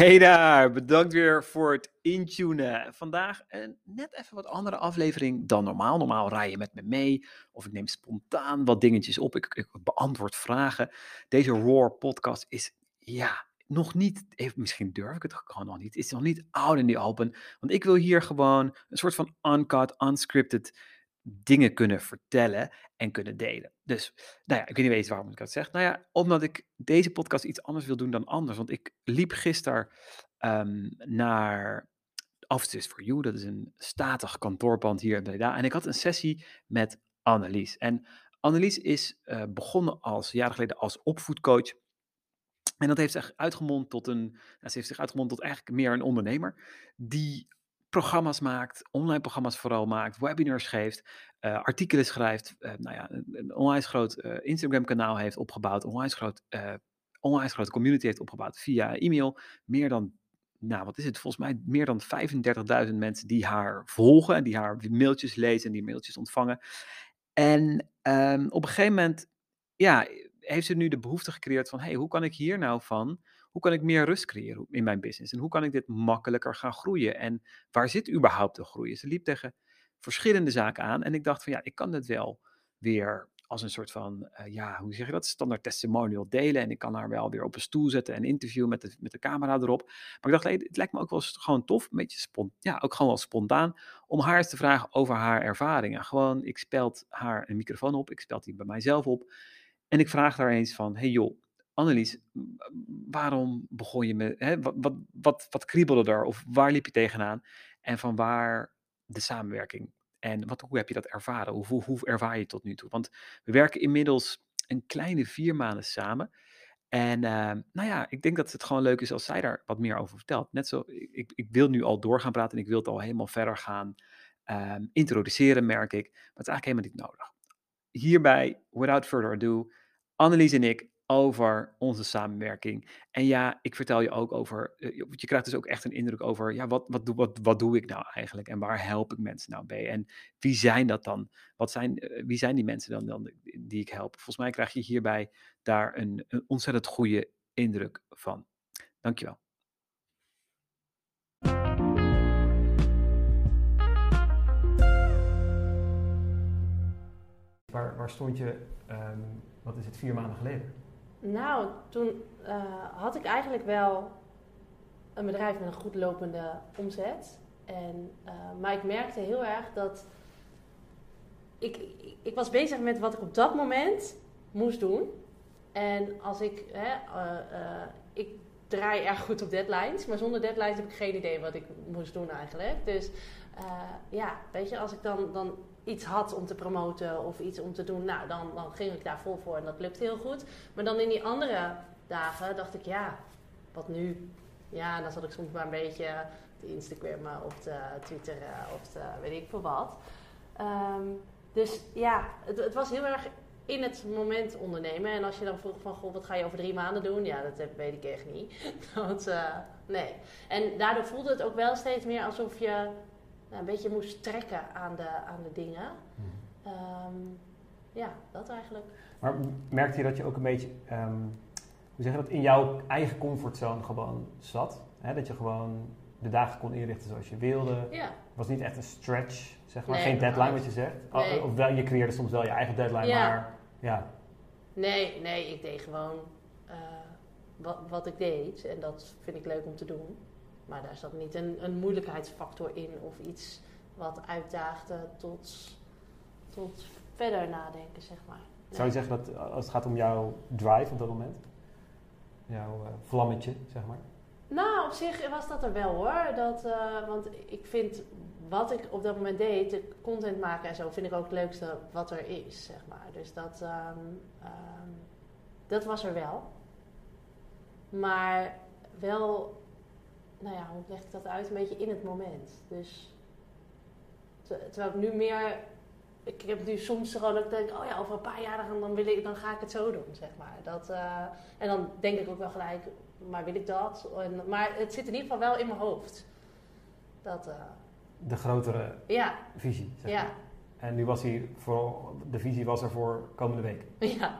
Hey daar, bedankt weer voor het intunen. Vandaag een net even wat andere aflevering dan normaal. Normaal rij je met me mee of ik neem spontaan wat dingetjes op. Ik, ik beantwoord vragen. Deze Roar podcast is, ja, nog niet, even, misschien durf ik het gewoon nog niet. Is nog niet oud in die open. Want ik wil hier gewoon een soort van uncut, unscripted dingen kunnen vertellen en kunnen delen. Dus, nou ja, ik weet niet eens waarom ik dat zeg. Nou ja, omdat ik deze podcast iets anders wil doen dan anders. Want ik liep gisteren um, naar Offices for You. Dat is een statig kantoorpand hier in Breda. En ik had een sessie met Annelies. En Annelies is uh, begonnen als, jaren geleden als opvoedcoach. En dat heeft zich uitgemond tot een, nou, ze heeft zich uitgemond tot eigenlijk meer een ondernemer. Die programma's maakt, online programma's vooral maakt, webinars geeft, uh, artikelen schrijft, uh, nou ja, een, een groot uh, Instagram kanaal heeft opgebouwd, onwijs, groot, onwijs grote community heeft opgebouwd via e-mail. Meer dan, nou wat is het, volgens mij meer dan 35.000 mensen die haar volgen en die haar mailtjes lezen en die mailtjes ontvangen. En um, op een gegeven moment, ja, heeft ze nu de behoefte gecreëerd van, hey, hoe kan ik hier nou van hoe kan ik meer rust creëren in mijn business? En hoe kan ik dit makkelijker gaan groeien? En waar zit überhaupt de groei? Ze liep tegen verschillende zaken aan en ik dacht van ja, ik kan dit wel weer als een soort van, uh, ja, hoe zeg je dat, standaard testimonial delen. En ik kan haar wel weer op een stoel zetten en interviewen met de, met de camera erop. Maar ik dacht, het lijkt me ook wel gewoon tof, een beetje spont, ja, ook gewoon wel spontaan, om haar eens te vragen over haar ervaringen. Gewoon, ik speld haar een microfoon op, ik speld die bij mijzelf op. En ik vraag haar eens van, hey joh, Annelies, waarom begon je met, hè, wat, wat, wat, kriebelde er of waar liep je tegenaan en van waar de samenwerking? En wat, hoe heb je dat ervaren? Hoe, hoe, ervaar je het tot nu toe? Want we werken inmiddels een kleine vier maanden samen. En uh, nou ja, ik denk dat het gewoon leuk is als zij daar wat meer over vertelt. Net zo, ik, ik wil nu al doorgaan praten en ik wil het al helemaal verder gaan um, introduceren, merk ik. Maar het is eigenlijk helemaal niet nodig. Hierbij, without further ado, Annelies en ik over onze samenwerking. En ja, ik vertel je ook over, eh, je krijgt dus ook echt een indruk over, ja, wat, wat, doe, wat, wat doe ik nou eigenlijk en waar help ik mensen nou bij? En wie zijn dat dan? Wat zijn, eh, wie zijn die mensen dan, dan die ik help? Volgens mij krijg je hierbij daar een, ontzettend goede indruk van. Dankjewel. Waar, waar stond je, um, wat is het, vier maanden geleden? Nou, toen uh, had ik eigenlijk wel een bedrijf met een goed lopende omzet. En, uh, maar ik merkte heel erg dat ik, ik, was bezig met wat ik op dat moment moest doen. En als ik, hè, uh, ik draai erg goed op deadlines, maar zonder deadlines heb ik geen idee wat ik moest doen eigenlijk. Dus ja, weet je, als ik dan, dan iets had om te promoten of iets om te doen, nou, dan, dan ging ik daar vol voor en dat lukte heel goed. Maar dan in die andere dagen dacht ik, ja, wat nu? Ja, dan zat ik soms maar een beetje te Instagrammen of te twitteren of weet ik veel wat. Um, dus ja, het, het, was heel erg in het moment ondernemen. En als je dan vroeg van, goh, wat ga je over drie maanden doen? Ja, dat weet ik echt niet. uh, nee. En daardoor voelde het ook wel steeds meer alsof je nou, een beetje moest trekken aan de, aan de dingen. Hmm. Um, ja, dat eigenlijk. Maar merkte je dat je ook een beetje, um, hoe zeg je dat, in jouw eigen comfortzone gewoon zat? Hè? Dat je gewoon de dagen kon inrichten zoals je wilde. Ja. Het was niet echt een stretch, zeg maar. Geen deadline wat je zegt. Nee. Of wel, je creëerde soms wel je eigen deadline, ja. maar ja. Nee, nee, ik deed gewoon uh, wat, wat ik deed. En dat vind ik leuk om te doen. Maar daar zat niet een, een moeilijkheidsfactor in of iets wat uitdaagde tot, tot verder nadenken, zeg maar. Nee. Zou je zeggen dat als het gaat om jouw drive op dat moment, jouw uh, vlammetje, zeg maar? Nou, op zich was dat er wel hoor. Dat, uh, want ik vind wat ik op dat moment deed, de content maken en zo, vind ik ook het leukste wat er is, zeg maar. Dus dat, um, um, dat was er wel. Maar wel nou ja, hoe leg ik dat uit? Een beetje in het moment. Dus terwijl ik nu meer. Ik heb nu soms gewoon dat ik denk, oh ja, over een paar jaar dan, dan, wil ik, dan ga ik het zo doen, zeg maar. Dat, uh, en dan denk ik ook wel gelijk, maar wil ik dat? En, maar het zit in ieder geval wel in mijn hoofd. Dat, uh, de grotere ja. visie, zeg ja. maar. En nu was hij voor, de visie was er voor komende week. Ja,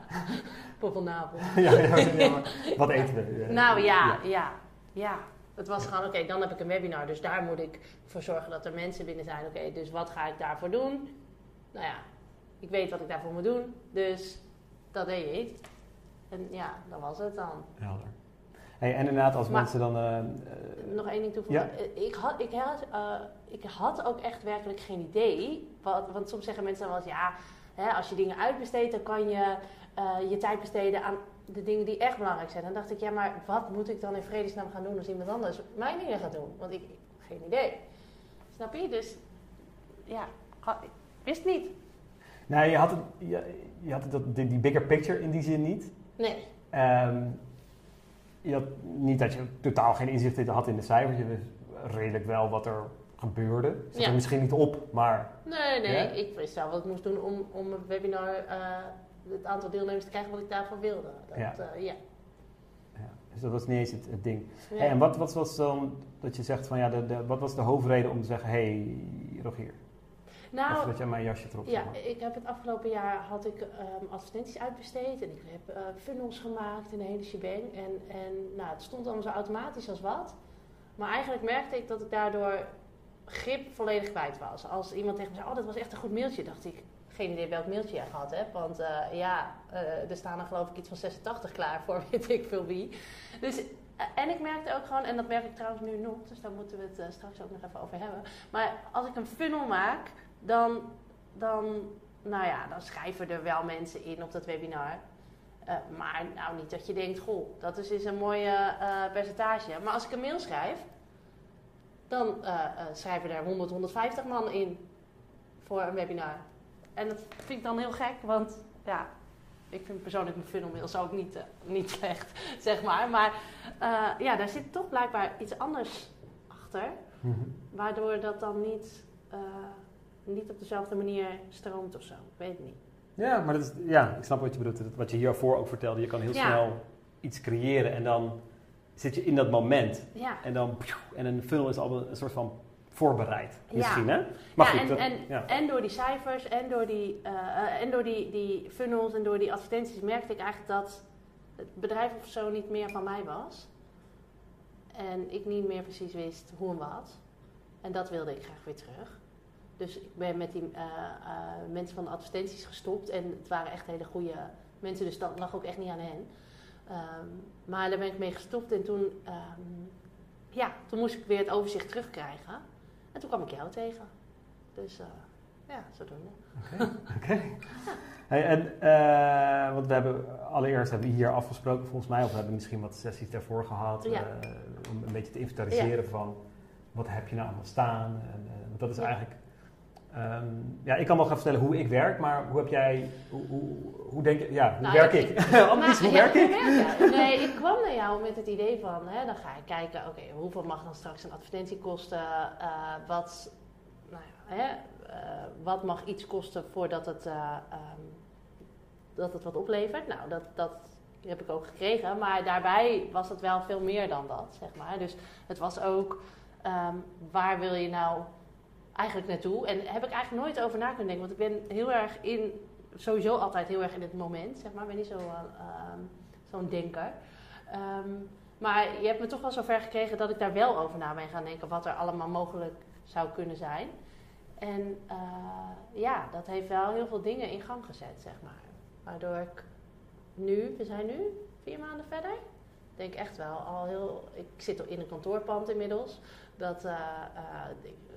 poppelnapel. ja, ja, ja, wat eten we? Nou ja, ja, ja. Het was gewoon, oké, dan heb ik een webinar, dus daar moet ik voor zorgen dat er mensen binnen zijn. Oké, dus wat ga ik daarvoor doen? Nou ja, ik weet wat ik daarvoor moet doen, dus dat deed ik. En ja, dat was het dan. Helder. Hey, en inderdaad, als Maar- mensen dan... eh, eh, Nog één ding toevoegen. Eh, Ik, had, ik, had, ik had ook echt werkelijk geen idee. Wat, want soms zeggen mensen wel eens, ja, hè, als je dingen uitbesteedt, dan kan je je tijd besteden aan de dingen die echt belangrijk zijn. Dan dacht ik, ja, maar wat moet ik dan in vredesnaam gaan doen als iemand anders mijn dingen gaat doen? Want ik, geen idee. Snap je? Dus ja, ik wist niet. nou, je had, het, je, je had het, dat- die, die bigger picture in die zin niet. Nee. Ehm, je had niet dat je totaal geen inzicht had in de cijfers. Je wist redelijk wel wat er gebeurde. Zat Ja. er misschien niet op, maar... Nee, nee. Ik wist wel wat ik moest doen om, om een webinar, eh, het aantal deelnemers te krijgen wat ik daarvoor wilde. Dat, Ja. eh, ja. Ja, dus dat was niet eens het, het ding. Ja. Hey, en wat, wat was dan dat je zegt van ja, de, de, wat was de hoofdreden om te zeggen: hé, hey, Rogier, Nou, of dat jij mijn jasje erop Ja, maar. ik heb het afgelopen jaar had ik ehm, advertenties uitbesteed en ik heb eh, funnels gemaakt in de hele shebang. En, en nou, het stond allemaal zo automatisch als wat. Maar eigenlijk merkte ik dat ik daardoor grip volledig kwijt was. Als iemand tegen me zei, oh dat was echt een goed mailtje, dacht ik, geen idee welk mailtje jij gehad hebt. Want eh, ja, eh, er staan er geloof ik iets van 86 klaar voor weet ik veel wie. Dus, eh, en ik merkte ook gewoon, en dat merk ik trouwens nu nog, dus daar moeten we het straks ook nog even over hebben. Maar als ik een funnel maak, dan, dan, nou ja, dan schrijven er wel mensen in op dat webinar. Maar nou niet dat je denkt, goh, dat is eens een mooie percentage. Maar als ik een mail schrijf, dan schrijven er 100, 150 man in voor een webinar. En dat vind ik dan heel gek, want ja, ik vind persoonlijk mijn funnelmails ook niet, eh, niet slecht, zeg maar. Maar eh, ja, daar zit toch blijkbaar iets anders achter. Mhm. Waardoor dat dan niet, eh, niet op dezelfde manier stroomt of zo. Ik weet het niet. Ja, maar dat is, ja, ik snap wat je bedoelt. Wat je hiervoor ook vertelde, je kan heel Ja. snel iets creëren en dan zit je in dat moment. Ja, En dan, en een funnel is al een soort van voorbereid, Ja. misschien hè? Maar ja, goed, en, dat, en, ja. en door die cijfers en door die, eh, en door die, die funnels en door die advertenties merkte ik eigenlijk dat het bedrijf of zo niet meer van mij was. En ik niet meer precies wist hoe en wat. En dat wilde ik graag weer terug. Dus ik ben met die eh, eh, mensen van de advertenties gestopt. En het waren echt hele goede mensen, dus dat lag ook echt niet aan hen. Ehm, maar daar ben ik mee gestopt en toen, ehm, ja, toen moest ik weer het overzicht terugkrijgen. En toen kwam ik jou tegen. Dus eh, ja, zodoende. Oké. Hey, en, eh, want we hebben allereerst hebben we hier afgesproken volgens mij, of we hebben misschien wat sessies daarvoor gehad, Ja. eh, om een beetje te inventariseren van wat heb je nou allemaal staan. En, want dat is eigenlijk, ehm, ja, ik kan wel gaan vertellen hoe ik werk, maar hoe heb jij, hoe, hoe, hoe denk je, ja, hoe Nou, werk ik- ik? Anders, hoe ja, werk ik? werk? Nee, ik kwam naar jou met het idee van, hè, dan ga ik kijken, oké, hoeveel mag dan straks een advertentie kosten? Eh, wat, nou ja, hè, eh, wat mag iets kosten voordat het, eh, ehm, dat het wat oplevert? Nou, dat, dat heb ik ook gekregen, maar daarbij was het wel veel meer dan dat, zeg maar. Dus het was ook, ehm, waar wil je nou eigenlijk naartoe? En heb ik eigenlijk nooit over na kunnen denken, want ik ben heel erg in sowieso altijd heel erg in het moment, zeg maar. Ik ben niet zo, eh, ehm, zo'n denker. Ehm, maar je hebt me toch wel zover gekregen dat ik daar wel over na ben gaan denken wat er allemaal mogelijk zou kunnen zijn. En eh, ja, dat heeft wel heel veel dingen in gang gezet, zeg maar. Waardoor ik nu, we zijn nu vier maanden verder, denk echt wel al heel. Ik zit in een kantoorpand inmiddels. Dat eh, eh,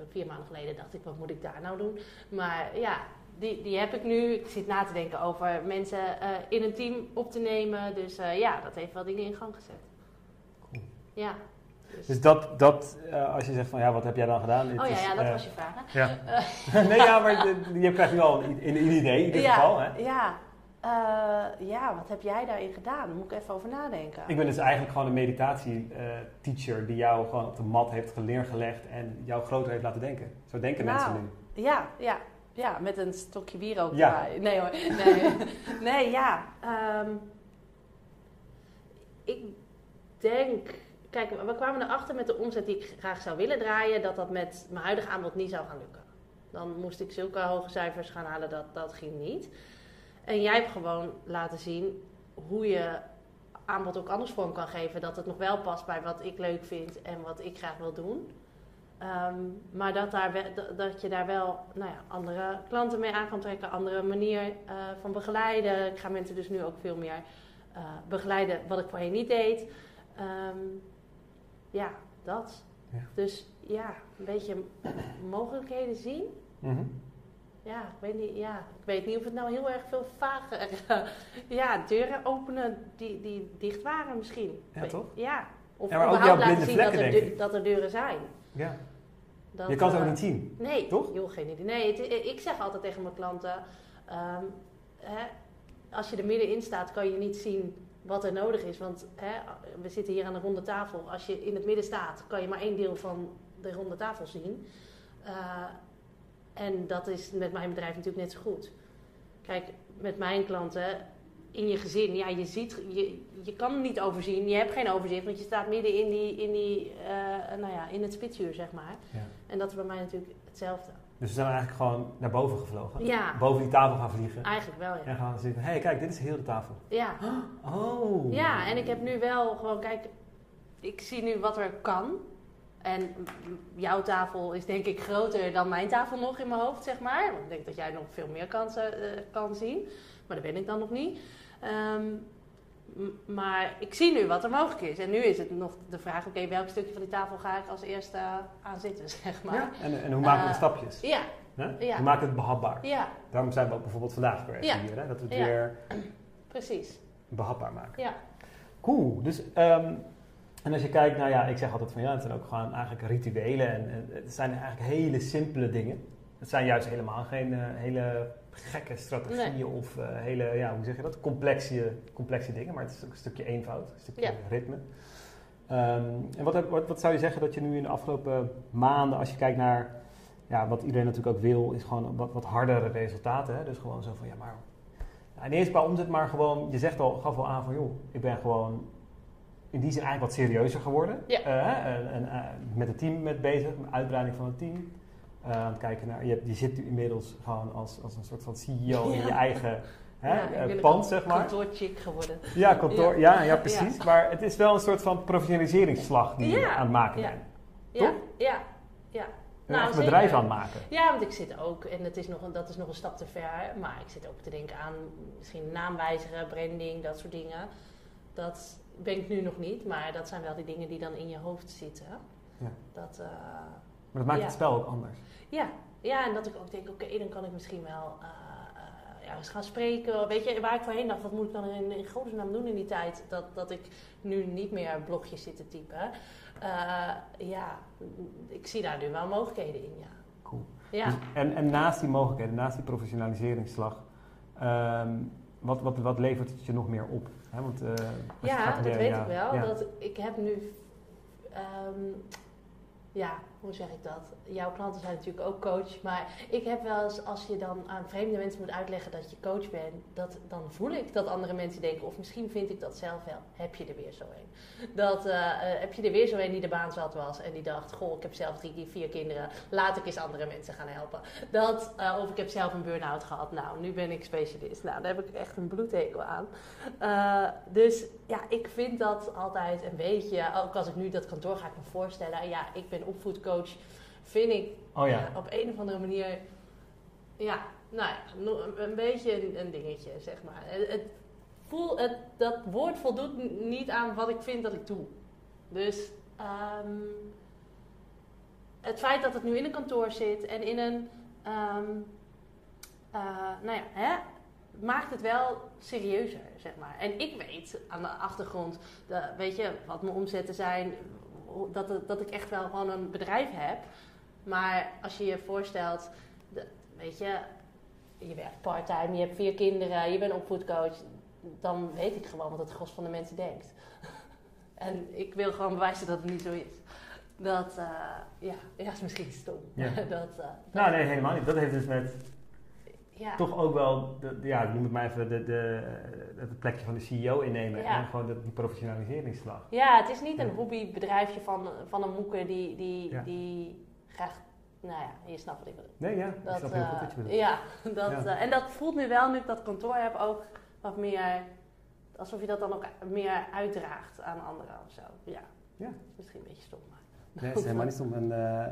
vier maanden geleden dacht ik, wat moet ik daar nou doen? Maar ja, die, die heb ik nu. Ik zit na te denken over mensen eh, in een team op te nemen. Dus eh, ja, dat heeft wel dingen in gang gezet. Cool. Ja. Dus dat, dat eh, als je zegt van ja, wat heb jij dan gedaan? Het Oh ja, is, ja, dat was je vraag. Hè? Ja. nee, ja, maar de- je krijgt nu al een, een, een idee in ja, geval. Hè? Ja. Eh, ja, wat heb jij daarin gedaan? Daar moet ik even over nadenken. Ik ben dus eigenlijk gewoon een meditatie-teacher die jou gewoon op de mat heeft neergelegd en jou groter heeft laten denken. Zo denken Nou. mensen nu. Ja, ja, ja, met een stokje bier ook Ja. Nee hoor, nee, nee ja. ehm, ik denk, kijk, we kwamen erachter met de omzet die ik graag zou willen draaien, dat dat met mijn huidige aanbod niet zou gaan lukken. Dan moest ik zulke hoge cijfers gaan halen, dat, dat ging niet. En jij hebt gewoon laten zien hoe je aanbod ook anders vorm kan geven. Dat het nog wel past bij wat ik leuk vind en wat ik graag wil doen. Ehm, maar dat, daar we- dat- je daar wel nou ja, andere klanten mee aan kan trekken, andere manier eh, van begeleiden. Ik ga mensen dus nu ook veel meer eh, begeleiden wat ik voorheen niet deed. Ehm, ja, dat. Ja. Dus ja, een beetje mogelijkheden zien. Mhm. Ja, ik weet niet, ja, ik weet niet of het nou heel erg veel vager... ja, deuren openen die, die dicht waren misschien. Ja, toch? Ja. Of Ja, maar ook jouw laten zien dat er, dat er deuren zijn. Ja. Dat, Je kan het ook eh, niet zien. Nee, toch? joh, geen idee. Nee, het- ik zeg altijd tegen mijn klanten... ehm, hè, als je er middenin staat, kan je niet zien wat er nodig is. Want hè, we zitten hier aan een ronde tafel. Als je in het midden staat, kan je maar één deel van de ronde tafel zien. Eh, en dat is met mijn bedrijf natuurlijk net zo goed. Kijk, met mijn klanten in je gezin, ja, je ziet, je, je kan niet overzien. Je hebt geen overzicht, want je staat midden in, die, in, die, eh, nou ja, in het spitsuur, zeg maar. Ja. En dat is bij mij natuurlijk hetzelfde. Dus we zijn eigenlijk gewoon naar boven gevlogen. Ja, Boven die tafel gaan vliegen. eigenlijk wel, ja. En gaan zien, hé hey, kijk, dit is heel de tafel. Ja. Oh. ja, en ik heb nu wel gewoon, kijk, ik zie nu wat er kan. En jouw tafel is denk ik groter dan mijn tafel nog in mijn hoofd, zeg maar. Want ik denk dat jij nog veel meer kansen eh, kan zien. Maar dat ben ik dan nog niet. Ehm, maar ik zie nu wat er mogelijk is. En nu is het nog de vraag, oké, welk stukje van die tafel ga ik als eerste aan zitten, zeg maar. Ja. En, en hoe maken we de Eh, stapjes? Ja, Hè? ja. Hoe maken we het behapbaar? ja, Daarom zijn we ook bijvoorbeeld vandaag weer Ja. hier. Hè? Dat we het Ja. weer precies. behapbaar maken. Ja, Cool. Dus, ehm, en als je kijkt, nou ja, ik zeg altijd van ja, het zijn ook gewoon eigenlijk rituelen. En, en het zijn eigenlijk hele simpele dingen. Het zijn juist helemaal geen eh, hele gekke strategieën Nee. of eh, hele, ja, hoe zeg je dat, complexe, complexe dingen. Maar het is ook een stukje eenvoud, een stukje Ja. ritme. Ehm, en wat, wat, wat zou je zeggen dat je nu in de afgelopen maanden, als je kijkt naar ja, wat iedereen natuurlijk ook wil, is gewoon wat, wat hardere resultaten. Hè? Dus gewoon zo van ja, maar nou, niet eens qua omzet, maar gewoon, je zegt al, gaf al aan van joh, ik ben gewoon in die zin eigenlijk wat serieuzer geworden. Ja. Eh, en, en, eh, met het team met bezig, met uitbreiding van het team. Aan het kijken naar, je, hebt- je zit nu inmiddels gewoon als, als een soort van CEO in je eigen hè, Ja, pand, zeg maar. kantoorchick geworden. Ja, kantoor, ja. Ja, precies. Maar het is wel een soort van professionaliseringsslag die je aan het maken Ja. bent. Ja, Toch? ja, ja. Een Nou, bedrijf zeker. aan het maken. Ja, want ik zit ook, en het is nog, een- dat is nog een stap te ver, maar ik zit ook te denken aan misschien naamwijzigen, branding, dat soort dingen. Dat ben ik nu nog niet, maar dat zijn wel die dingen die dan in je hoofd zitten. Ja. Dat, eh, Maar dat maakt Ja. het spel ook anders. ja. ja, en dat ik ook denk, oké, dan kan ik misschien wel eh, eh, ja, eens gaan spreken. Weet je, waar ik voorheen dacht, wat moet ik dan in, in godesnaam doen in die tijd? Dat, dat ik nu niet meer blogjes zit te typen. Ja, ik zie daar nu wel mogelijkheden in, ja. Cool. Ja. Dus, en, en naast die mogelijkheden, naast die professionaliseringsslag, ehm, wat, wat, wat levert het je nog meer op? Hè, want, je Ja, dat weet ja, ik wel. Dat ik heb nu, ehm, ja, hoe zeg ik dat? Jouw klanten zijn natuurlijk ook coach, maar ik heb wel eens, als je dan aan vreemde mensen moet uitleggen dat je coach bent, dat, dan voel ik dat andere mensen denken, of misschien vind ik dat zelf wel, heb je er weer zo een. Dat, eh, eh, heb je er weer zo een die de baan zat was en die dacht, goh, ik heb zelf drie, vier kinderen, laat ik eens andere mensen gaan helpen. Dat, eh, of ik heb zelf een burn-out gehad, nou, nu ben ik specialist. Nou, daar heb ik echt een bloedhekel aan. Dus ja, ik vind dat altijd een beetje, ook als ik nu dat kantoor ga ik me voorstellen, ja, ik ben opvoedcoach, vind ik Oh ja. ja, op een of andere manier, ja, nou ja, een, beetje een, een dingetje, zeg maar. Het, het voel, het, dat woord voldoet niet aan wat ik vind dat ik doe. Dus ehm, het feit dat het nu in een kantoor zit en in een, ehm, eh, nou ja, hè, maakt het wel serieuzer, zeg maar. En ik weet aan de achtergrond, de, weet je, wat mijn omzetten zijn, dat, dat ik echt wel gewoon een bedrijf heb. Maar als je je voorstelt, weet je, je werkt parttime, je hebt vier kinderen, je bent opvoedcoach, dan weet ik gewoon wat het gros van de mensen denkt. en ik wil gewoon bewijzen dat het niet zo is. Dat, eh, ja, ja, is misschien stom. Ja. dat, eh, dat- Nou nee, helemaal niet. Dat heeft dus met ja. toch ook wel, de, de- ja, noem het maar even, de, de, het plekje van de CEO innemen. Ja. En gewoon de, die professionaliseringsslag. Ja, het is niet een hobbybedrijfje van, van een moeker die, die, die graag, nou ja, je snapt wat ik bedoel. Nee, ja, Dat, snap heel eh, goed wat je bedoelt. ja, dat, Ja. eh, en dat voelt nu wel, nu ik dat kantoor heb, ook wat meer alsof je dat dan ook meer uitdraagt aan anderen of zo. Ja. Ja. Misschien een beetje stom, maar. Nee, het is helemaal niet stom. En, eh,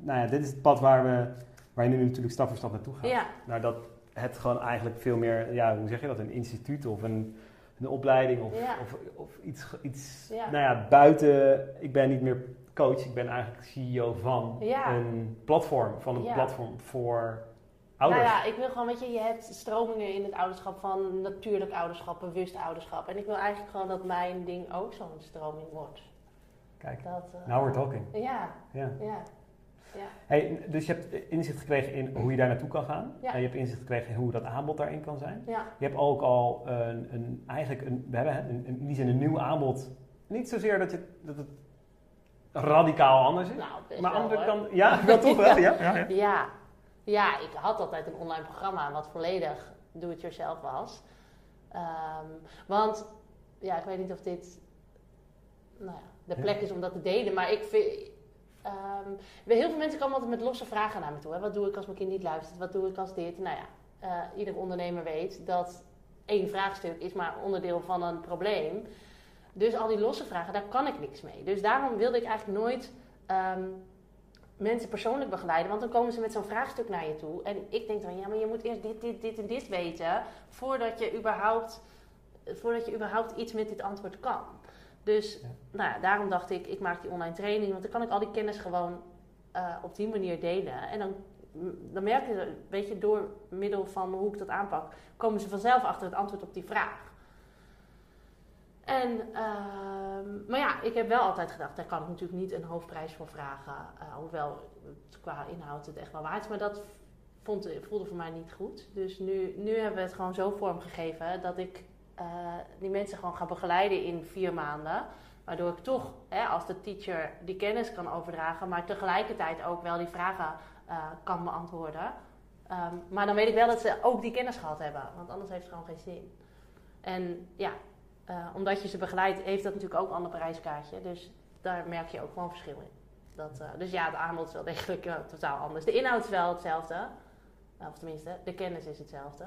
nou ja, dit is het pad waar, we, waar je nu natuurlijk stap voor stap naartoe gaat. Ja, Naar dat het gewoon eigenlijk veel meer, ja, hoe zeg je dat, een instituut of een, een opleiding of, Ja. of, of iets, iets Ja. nou ja, buiten, ik ben niet meer coach, ik ben eigenlijk CEO van Ja. een platform, van een platform voor ouders. Nou ja, ik wil gewoon, weet je, je hebt stromingen in het ouderschap van natuurlijk ouderschap, bewust ouderschap. En ik wil eigenlijk gewoon dat mijn ding ook zo'n stroming wordt. Kijk, Dat, eh, now we're talking. Ja, Ja. Ja. Hey, dus je hebt inzicht gekregen in hoe je daar naartoe kan gaan. Ja. En je hebt inzicht gekregen in hoe dat aanbod daarin kan zijn. Ja, Je hebt ook al een, een eigenlijk een, we hebben een, in die zin een nieuw aanbod. Niet zozeer dat, je, dat het radicaal anders is. nou, maar andere kant, ja, wel toch wel. Ja. Ja, ja. Ik had altijd een online programma wat volledig do-it-yourself was. Ehm, want, ja, ik weet niet of dit nou ja, de plek is om dat te delen, maar ik vind... ehm, heel veel mensen komen altijd met losse vragen naar me toe. Hè. Wat doe ik als mijn kind niet luistert? Wat doe ik als dit? Nou ja, eh, ieder ondernemer weet dat één vraagstuk is maar onderdeel van een probleem. Dus al die losse vragen, daar kan ik niks mee. Dus daarom wilde ik eigenlijk nooit ehm, mensen persoonlijk begeleiden. Want dan komen ze met zo'n vraagstuk naar je toe. En ik denk dan, ja, maar je moet eerst dit, dit, dit en dit weten... voordat je überhaupt, voordat je überhaupt iets met dit antwoord kan. Dus Ja. nou ja, daarom dacht ik, ik maak die online training... want dan kan ik al die kennis gewoon eh, op die manier delen. En dan, dan merk je, weet je, door middel van hoe ik dat aanpak... komen ze vanzelf achter het antwoord op die vraag. En, ehm, maar ja, ik heb wel altijd gedacht, daar kan ik natuurlijk niet een hoofdprijs voor vragen. eh, hoewel het qua inhoud het echt wel waard is. Maar dat vond, voelde voor mij niet goed. Dus nu, nu hebben we het gewoon zo vormgegeven dat ik eh, die mensen gewoon ga begeleiden in vier maanden. Waardoor ik toch hè, als de teacher die kennis kan overdragen, maar tegelijkertijd ook wel die vragen eh, kan beantwoorden. Ehm, maar dan weet ik wel dat ze ook die kennis gehad hebben, want anders heeft het gewoon geen zin. En ja, eh, omdat je ze begeleidt, heeft dat natuurlijk ook een ander prijskaartje. Dus daar merk je ook gewoon verschil in. Dat, dus ja, het aanbod is wel degelijk totaal anders. De inhoud is wel hetzelfde. Of tenminste, de kennis is hetzelfde.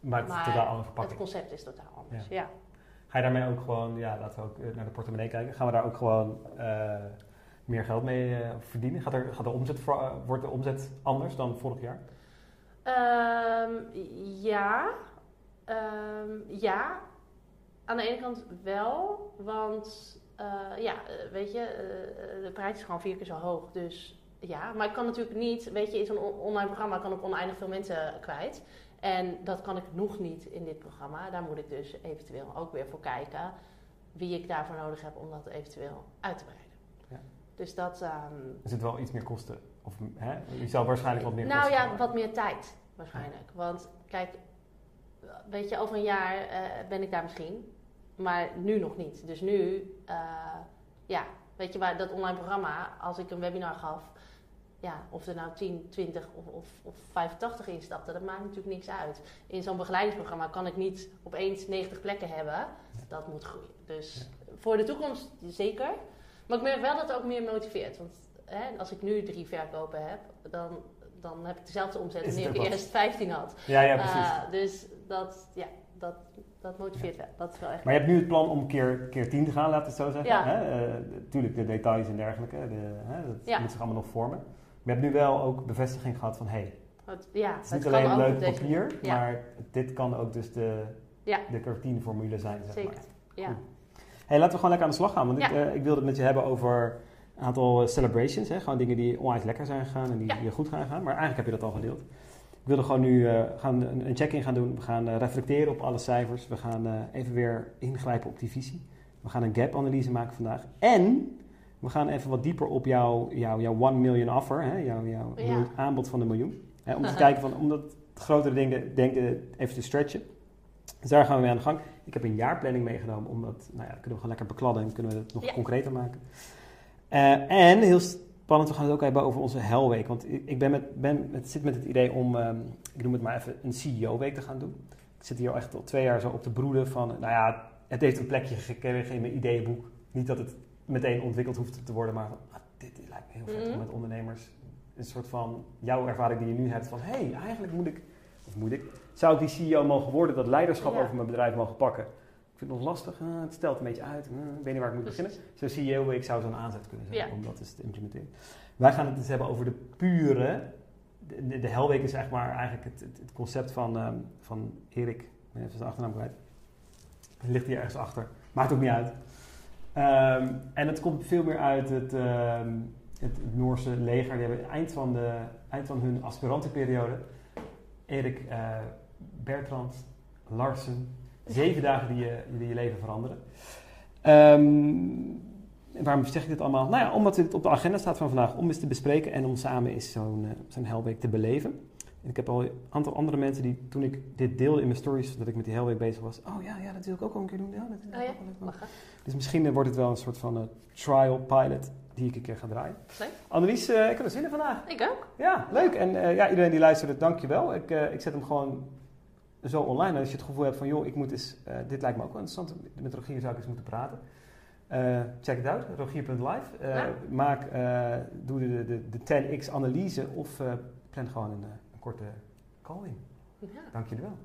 Maar het is totaal andere Het concept is totaal anders. Ja. Ga je daarmee ook gewoon, ja, laten we ook eh, naar de portemonnee kijken. Gaan we daar ook gewoon eh, meer geld mee eh, verdienen? Gaat, er, gaat de omzet, wordt de omzet anders dan vorig jaar? Ehm, ja. Ehm, ja. Aan de ene kant wel, want ja, weet je, de prijs is gewoon vier keer zo hoog. Dus ja, maar ik kan natuurlijk niet, weet je, in zo'n on- online programma kan ik oneindig veel mensen kwijt. En dat kan ik nog niet in dit programma. Daar moet ik dus eventueel ook weer voor kijken wie ik daarvoor nodig heb om dat eventueel uit te breiden. Ja. Dus dat. ehm, Er zit wel iets meer kosten. Of, hè? Je zal waarschijnlijk wat meer nou kosten ja, hebben. wat meer tijd waarschijnlijk. Want kijk, weet je, over een jaar eh, ben ik daar misschien. Maar nu nog niet. Dus nu, eh, ja, weet je, waar dat online programma, als ik een webinar gaf, ja, of er nou 10, 20 of, of, of 85 instapte, dat maakt natuurlijk niks uit. In zo'n begeleidingsprogramma kan ik niet opeens 90 plekken hebben. Dat moet groeien. Dus voor de toekomst zeker. Maar ik merk wel dat het ook meer motiveert. Want hè, als ik nu drie verkopen heb, dan, dan heb ik dezelfde omzet het ik eerst 15 had. Ja, ja, precies. Eh, dus dat, ja, dat, dat motiveert wel. Dat is wel echt. Maar je hebt nu het plan om keer, keer 10 te gaan, laten we het zo zeggen. Ja. Hè? Eh, tuurlijk, de details en dergelijke, de, hè, dat Ja. moet zich allemaal nog vormen. Maar je hebt nu wel ook bevestiging gehad van, hé, hey, Het, ja, het is niet kan alleen leuk deze papier. Ja, maar dit kan ook dus de, Ja. de kwartierformule zijn, zeg zeker. maar. Ja. Goed. Hey, laten we gewoon lekker aan de slag gaan, want ik, eh, ik wilde het met je hebben over een aantal eh, celebrations, hè? gewoon dingen die onwijs lekker zijn gegaan en die, goed gaan gaan. Maar eigenlijk heb je dat al gedeeld. Ik wilde gewoon nu eh, gaan een, check-in gaan doen. We gaan reflecteren op alle cijfers. We gaan even weer ingrijpen op die visie. We gaan een gap-analyse maken vandaag. En we gaan even wat dieper op jouw, jouw, jouw 1 million offer, hè? Jouw, jouw Ja. aanbod van de miljoen. Hè? Om te kijken van, om dat grotere ding, denken even te stretchen. Dus daar gaan we mee aan de gang. Ik heb een jaarplanning meegenomen, omdat, nou ja, kunnen we gewoon lekker bekladden en kunnen we het nog Ja. concreter maken. Eh, en heel spannend, we gaan het ook hebben over onze helweek. Want ik ik ben met, ben, het zit met het idee om, ehm, ik noem het maar even, een CEO-week te gaan doen. Ik zit hier al echt al twee jaar zo op te broeden van, nou ja, het heeft een plekje gekregen in mijn ideeënboek. Niet dat het meteen ontwikkeld hoeft te worden, maar van, ah, dit lijkt me heel vet om Mhm. met ondernemers een soort van jouw ervaring die je nu hebt van, hé, hey, eigenlijk moet ik, of moet ik, zou ik die CEO mogen worden, dat leiderschap Ja. over mijn bedrijf mogen pakken. Ik vind het nog lastig, eh, het stelt een beetje uit, eh, ik weet niet waar ik moet beginnen. Zo'n CEO Week zou zo'n aanzet kunnen zijn Ja. om dat eens te implementeren. Wij gaan het dus hebben over de pure, de, de, de Helweek is zeg maar eigenlijk het, het, het concept van, ehm, van Erik, ik ben even zijn achternaam kwijt. Hij ligt hier ergens achter, maakt ook niet uit. Ehm, en het komt veel meer uit het, ehm, het, het Noorse leger. Die hebben eind van, de, eind van hun aspirantenperiode, Erik eh, Bertrand Larsen, zeven dagen die je, die je leven veranderen. Ehm, waarom zeg ik dit allemaal? Nou ja, omdat het op de agenda staat van vandaag om eens te bespreken en om samen eens zo'n eh, zo'n Hellweek te beleven. Ik heb al een aantal andere mensen die toen ik dit deelde in mijn stories, dat ik met die Hellweek bezig was. Oh ja, ja, dat wil ik ook wel een keer doen. Ja, dat Oh ja. Mag? Dus misschien eh, wordt het wel een soort van eh, trial pilot die ik een keer ga draaien. Leuk. Annelies, eh, ik heb er zin in vandaag. Ik ook. Ja, leuk. En ja, iedereen die luisterde, dankjewel. Ik, ik zet hem gewoon zo online. Als je het gevoel hebt van, joh, ik moet eens, dit lijkt me ook wel interessant. Met Rogier zou ik eens moeten praten. Check it out, rogier.live. Ja. Maak, doe de, de, de 10x analyse of plan gewoon een korte call in. Ja. Dank jullie wel.